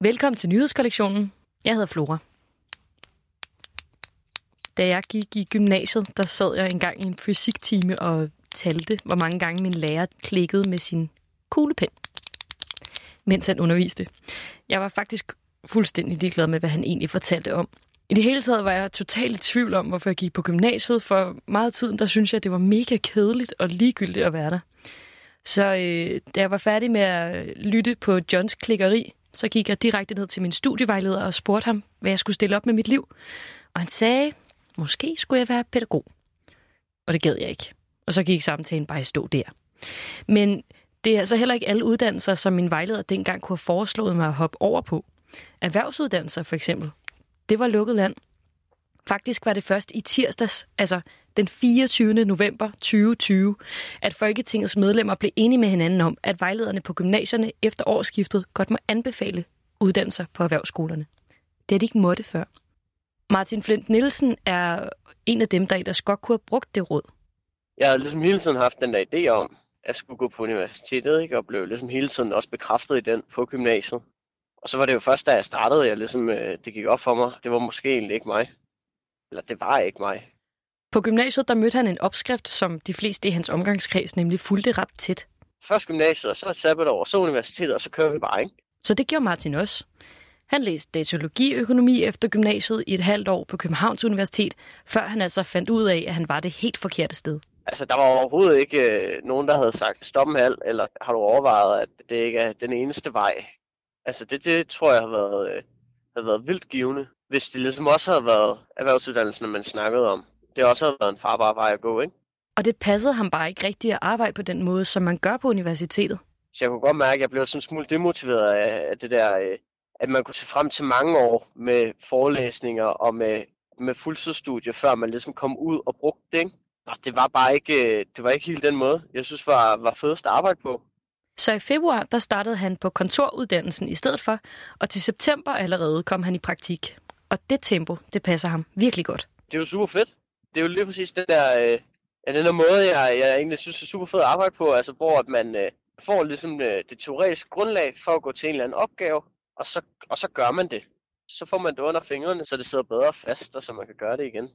Velkommen til nyhedskollektionen. Jeg hedder Flora. Da jeg gik i gymnasiet, der sad jeg engang i en fysiktime og talte, hvor mange gange min lærer klikkede med sin kuglepen, mens han underviste. Jeg var faktisk fuldstændig ligeglad med, hvad han egentlig fortalte om. I det hele taget var jeg totalt i tvivl om, hvorfor jeg gik på gymnasiet, for meget af tiden, der synes jeg, det var mega kedeligt og ligegyldigt at være der. Så øh, da jeg var færdig med at lytte på Johns klikkeri, så gik jeg direkte ned til min studievejleder og spurgte ham, hvad jeg skulle stille op med mit liv. Og han sagde, måske skulle jeg være pædagog. Og det gad jeg ikke. Og så gik samtalen bare i stå der. Men det er altså heller ikke alle uddannelser, som min vejleder dengang kunne have foreslået mig at hoppe over på. Erhvervsuddannelser for eksempel. Det var lukket land. Faktisk var det først i tirsdags, altså den 24. november 2020, at Folketingets medlemmer blev enige med hinanden om, at vejlederne på gymnasierne efter årsskiftet godt må anbefale uddannelser på erhvervsskolerne. Det har de ikke måtte før. Martin Flint Nielsen er en af dem, der ellers godt kunne have brugt det råd. Jeg har ligesom hele tiden haft den der idé om, at jeg skulle gå på universitetet, ikke? og blev ligesom hele tiden også bekræftet i den på gymnasiet. Og så var det jo først, da jeg startede, jeg ligesom, øh, det gik op for mig. Det var måske egentlig ikke mig. Eller det var ikke mig. På gymnasiet der mødte han en opskrift, som de fleste i hans omgangskreds nemlig fulgte ret tæt. Først gymnasiet, og så sabbatår, så universitetet, og så kører vi bare, ikke? Så det gjorde Martin også. Han læste datalogiøkonomi efter gymnasiet i et halvt år på Københavns Universitet, før han altså fandt ud af, at han var det helt forkerte sted. Altså, der var overhovedet ikke øh, nogen, der havde sagt, stop halv, eller har du overvejet, at det ikke er den eneste vej? Altså, det, det tror jeg har været, øh, har været vildt givende, hvis det ligesom også havde været erhvervsuddannelsen, man snakkede om. Det også har været en farbar vej at gå, ikke? Og det passede ham bare ikke rigtigt at arbejde på den måde, som man gør på universitetet. Så jeg kunne godt mærke, at jeg blev sådan en smule demotiveret af, det der, øh, at man kunne se frem til mange år med forelæsninger og med, med fuldtidsstudie, før man ligesom kom ud og brugte det, ikke? Nå, det var bare ikke, øh, det var ikke helt den måde, jeg synes var, var fedest at arbejde på. Så i februar, der startede han på kontoruddannelsen i stedet for, og til september allerede kom han i praktik. Og det tempo, det passer ham virkelig godt. Det er jo super fedt. Det er jo lige præcis den der, øh, ja, den der måde, jeg, jeg egentlig synes er super fed at arbejde på, altså hvor at man øh, får ligesom øh, det teoretiske grundlag for at gå til en eller anden opgave, og så, og så gør man det. Så får man det under fingrene, så det sidder bedre fast, og så man kan gøre det igen.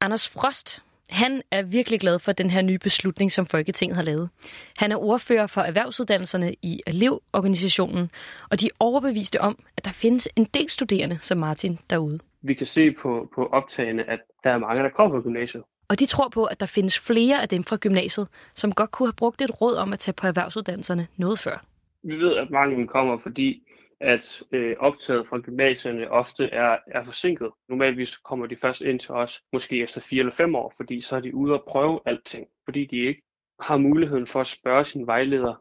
Anders Frost, han er virkelig glad for den her nye beslutning, som Folketinget har lavet. Han er ordfører for erhvervsuddannelserne i elevorganisationen, og de er overbeviste om, at der findes en del studerende som Martin derude. Vi kan se på, på optagene, at der er mange, der kommer på gymnasiet. Og de tror på, at der findes flere af dem fra gymnasiet, som godt kunne have brugt et råd om at tage på erhvervsuddannelserne noget før. Vi ved, at mange kommer, fordi at øh, optaget fra gymnasierne ofte er, er forsinket. Normalvis kommer de først ind til os, måske efter fire eller fem år, fordi så er de ude og prøve alting, fordi de ikke har muligheden for at spørge sin vejleder,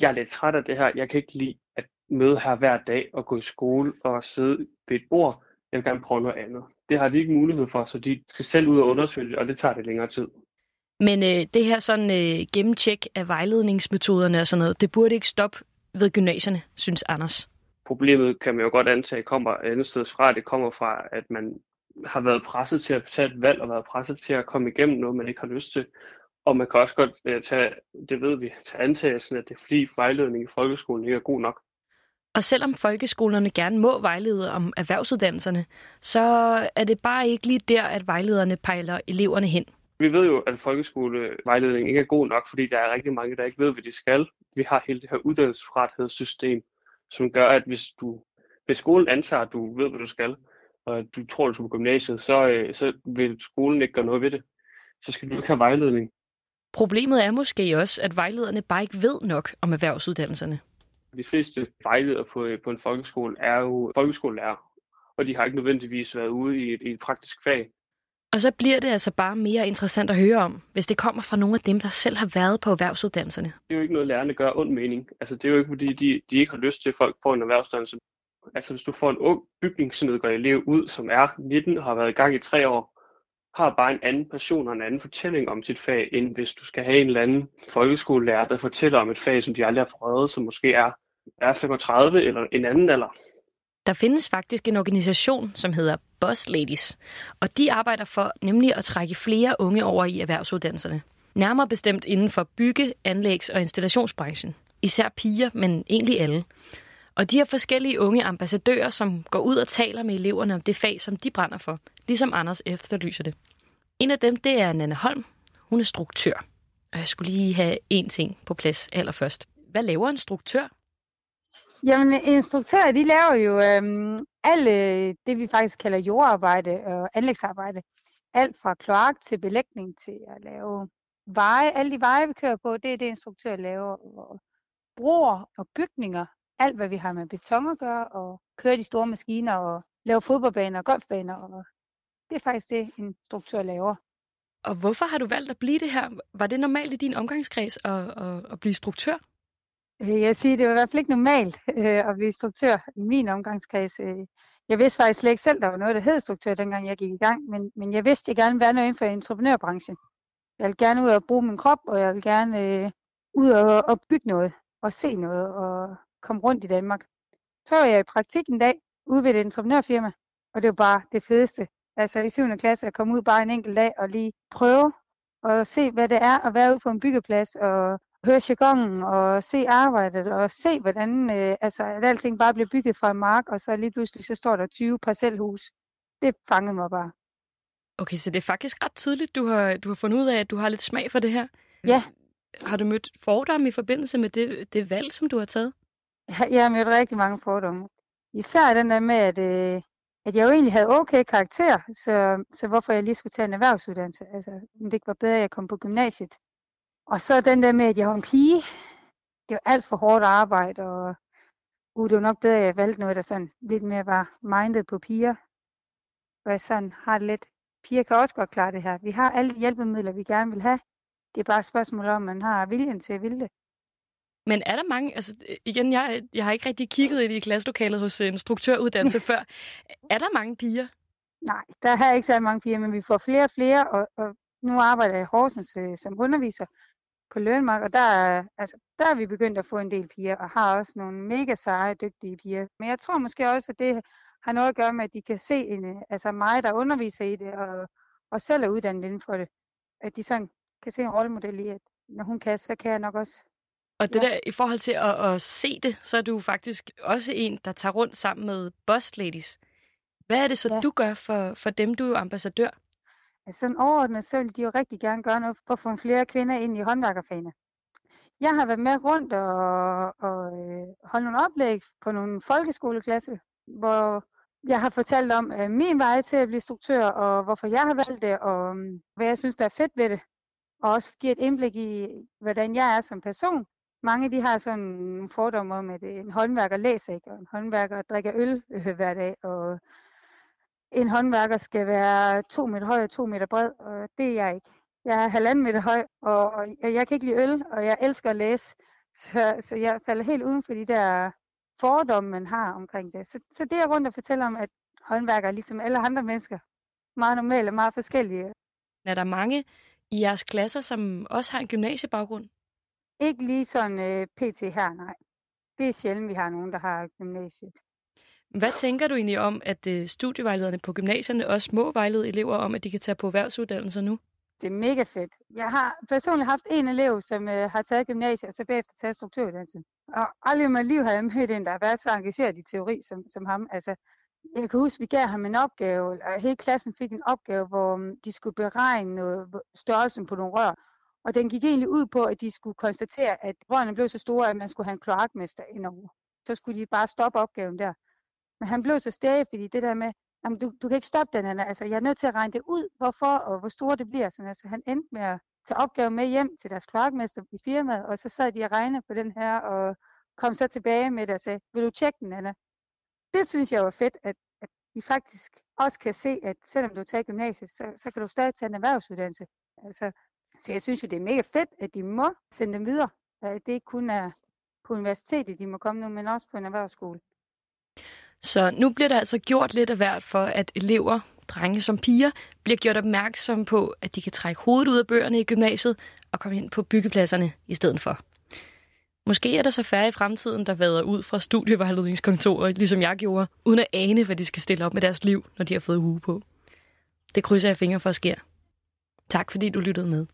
jeg er lidt træt af det her, jeg kan ikke lide at møde her hver dag og gå i skole og sidde ved et bord, jeg vil gerne prøve noget andet. Det har de ikke mulighed for, så de skal selv ud og undersøge det, og det tager det længere tid. Men øh, det her sådan øh, gennemtjek af vejledningsmetoderne og sådan noget, det burde ikke stoppe ved gymnasierne, synes Anders problemet kan man jo godt antage kommer andet sted fra. Det kommer fra, at man har været presset til at tage et valg og været presset til at komme igennem noget, man ikke har lyst til. Og man kan også godt uh, tage, det ved vi, tage antagelsen, at det er fordi vejledning i folkeskolen ikke er god nok. Og selvom folkeskolerne gerne må vejlede om erhvervsuddannelserne, så er det bare ikke lige der, at vejlederne pejler eleverne hen. Vi ved jo, at folkeskolevejledning ikke er god nok, fordi der er rigtig mange, der ikke ved, hvad de skal. Vi har hele det her uddannelsesfrethedssystem, som gør, at hvis du hvis skolen antager, at du ved, hvad du skal, og du tror, du skal på gymnasiet, så, øh, så vil skolen ikke gøre noget ved det. Så skal du ikke have vejledning. Problemet er måske også, at vejlederne bare ikke ved nok om erhvervsuddannelserne. De fleste vejledere på, på en folkeskole er jo folkeskolelærer, og de har ikke nødvendigvis været ude i et, i et praktisk fag. Og så bliver det altså bare mere interessant at høre om, hvis det kommer fra nogle af dem, der selv har været på erhvervsuddannelserne. Det er jo ikke noget, lærerne gør ond mening. Altså, det er jo ikke, fordi de, de ikke har lyst til, at folk får en erhvervsuddannelse. Altså, hvis du får en ung bygningsnedgør-elev ud, som er 19 og har været i gang i tre år, har bare en anden passion og en anden fortælling om sit fag, end hvis du skal have en eller anden folkeskolelærer, der fortæller om et fag, som de aldrig har prøvet, som måske er, er 35 eller en anden alder. Der findes faktisk en organisation, som hedder Boss Ladies, og de arbejder for nemlig at trække flere unge over i erhvervsuddannelserne. Nærmere bestemt inden for bygge-, anlægs- og installationsbranchen. Især piger, men egentlig alle. Og de har forskellige unge ambassadører, som går ud og taler med eleverne om det fag, som de brænder for, ligesom Anders efterlyser det. En af dem, det er Nanne Holm. Hun er struktør. Og jeg skulle lige have én ting på plads allerførst. Hvad laver en struktør? Jamen, instruktører, de laver jo øhm, alt det, vi faktisk kalder jordarbejde og anlægsarbejde. Alt fra kloak til belægning til at lave veje. Alle de veje, vi kører på, det er det, instruktører laver. Og broer og bygninger. Alt, hvad vi har med beton at gøre, og køre de store maskiner og lave fodboldbaner og golfbaner. Og det er faktisk det, en instruktør laver. Og hvorfor har du valgt at blive det her? Var det normalt i din omgangskreds at, at, at blive struktør? Øh, jeg siger, det var i hvert fald ikke normalt øh, at blive struktør i min omgangskreds. Øh, jeg vidste faktisk slet ikke selv, der var noget, der hed struktør, dengang jeg gik i gang, men, men jeg vidste, at jeg gerne ville være noget inden for entreprenørbranchen. Jeg ville gerne ud og bruge min krop, og jeg vil gerne øh, ud og, og bygge noget, og se noget, og komme rundt i Danmark. Så var jeg i praktik en dag ude ved et entreprenørfirma, og det var bare det fedeste. Altså i 7. klasse at komme ud bare en enkelt dag og lige prøve og se, hvad det er at være ude på en byggeplads og høre jargonen og se arbejdet og se, hvordan øh, altså, at alting bare bliver bygget fra en mark, og så lige pludselig så står der 20 parcelhus. Det fangede mig bare. Okay, så det er faktisk ret tidligt, du har, du har fundet ud af, at du har lidt smag for det her. Ja. Har du mødt fordomme i forbindelse med det, det valg, som du har taget? Jeg har mødt rigtig mange fordomme. Især den der med, at, øh, at jeg jo egentlig havde okay karakter, så, så hvorfor jeg lige skulle tage en erhvervsuddannelse. Altså, om det ikke var bedre, at jeg kom på gymnasiet. Og så den der med, at jeg var en pige. Det var alt for hårdt arbejde, og uh, det var nok bedre, at jeg valgte noget, der sådan lidt mere var minded på piger. Og jeg sådan har det lidt. Piger kan også godt klare det her. Vi har alle de hjælpemidler, vi gerne vil have. Det er bare et spørgsmål om, man har viljen til at ville det. Men er der mange, altså igen, jeg, jeg har ikke rigtig kigget ind i klasselokalet hos en struktøruddannelse før. Er der mange piger? Nej, der er ikke så mange piger, men vi får flere og flere, og, og nu arbejder jeg i Horsens øh, som underviser, på Lønmark, og der er, altså, der er vi begyndt at få en del piger, og har også nogle mega seje, dygtige piger. Men jeg tror måske også, at det har noget at gøre med, at de kan se en, altså mig, der underviser i det, og, og selv er uddannet inden for det. At de sådan kan se en rollemodel i, at når hun kan, så kan jeg nok også. Og det ja. der, i forhold til at, at se det, så er du faktisk også en, der tager rundt sammen med boss ladies. Hvad er det så, ja. du gør for, for dem, du er ambassadør? Altså sådan overordnet, så vil de jo rigtig gerne gøre noget for at få flere kvinder ind i håndværkerfagene. Jeg har været med rundt og, og øh, holdt nogle oplæg på nogle folkeskoleklasse, hvor jeg har fortalt om øh, min vej til at blive struktør, og hvorfor jeg har valgt det, og øh, hvad jeg synes, der er fedt ved det. Og også give et indblik i, hvordan jeg er som person. Mange de har sådan nogle fordomme om, at øh, en håndværker læser ikke, og en håndværker drikker øl øh, hver dag, og en håndværker skal være to meter høj og to meter bred, og det er jeg ikke. Jeg er halvanden meter høj, og, jeg kan ikke lide øl, og jeg elsker at læse. Så, så jeg falder helt uden for de der fordomme, man har omkring det. Så, så det er rundt og fortælle om, at håndværkere, ligesom alle andre mennesker, meget normale meget forskellige. Er der mange i jeres klasser, som også har en gymnasiebaggrund? Ikke lige sådan øh, pt. her, nej. Det er sjældent, vi har nogen, der har gymnasiet. Hvad tænker du egentlig om, at øh, studievejlederne på gymnasierne også må vejlede elever om, at de kan tage på erhvervsuddannelser nu? Det er mega fedt. Jeg har personligt haft en elev, som øh, har taget gymnasiet, og så bagefter taget strukturuddannelsen. Og aldrig i mit liv har jeg mødt en, der har været så engageret i teori som, som ham. Altså, jeg kan huske, vi gav ham en opgave, og hele klassen fik en opgave, hvor mm, de skulle beregne noget, størrelsen på nogle rør. Og den gik egentlig ud på, at de skulle konstatere, at rørene blev så store, at man skulle have en kloakmester indover. Så skulle de bare stoppe opgaven der. Men han blev så stædig, fordi det der med, jamen, du, du kan ikke stoppe den, altså jeg er nødt til at regne det ud, hvorfor og hvor stort det bliver. Sådan, altså, han endte med at tage opgaven med hjem til deres kloakmester i firmaet, og så sad de og regnede på den her, og kom så tilbage med det og sagde, vil du tjekke den, Anna? Det synes jeg var fedt, at, at vi faktisk også kan se, at selvom du tager gymnasiet, så, så kan du stadig tage en erhvervsuddannelse. Altså, så jeg synes jo, det er mega fedt, at de må sende dem videre. At det ikke kun er på universitetet, de må komme nu, men også på en erhvervsskole. Så nu bliver der altså gjort lidt af hvert for, at elever, drenge som piger, bliver gjort opmærksom på, at de kan trække hovedet ud af bøgerne i gymnasiet og komme ind på byggepladserne i stedet for. Måske er der så færre i fremtiden, der vader ud fra studievejledningskontoret, ligesom jeg gjorde, uden at ane, hvad de skal stille op med deres liv, når de har fået hue på. Det krydser jeg fingre for at ske. Tak fordi du lyttede med.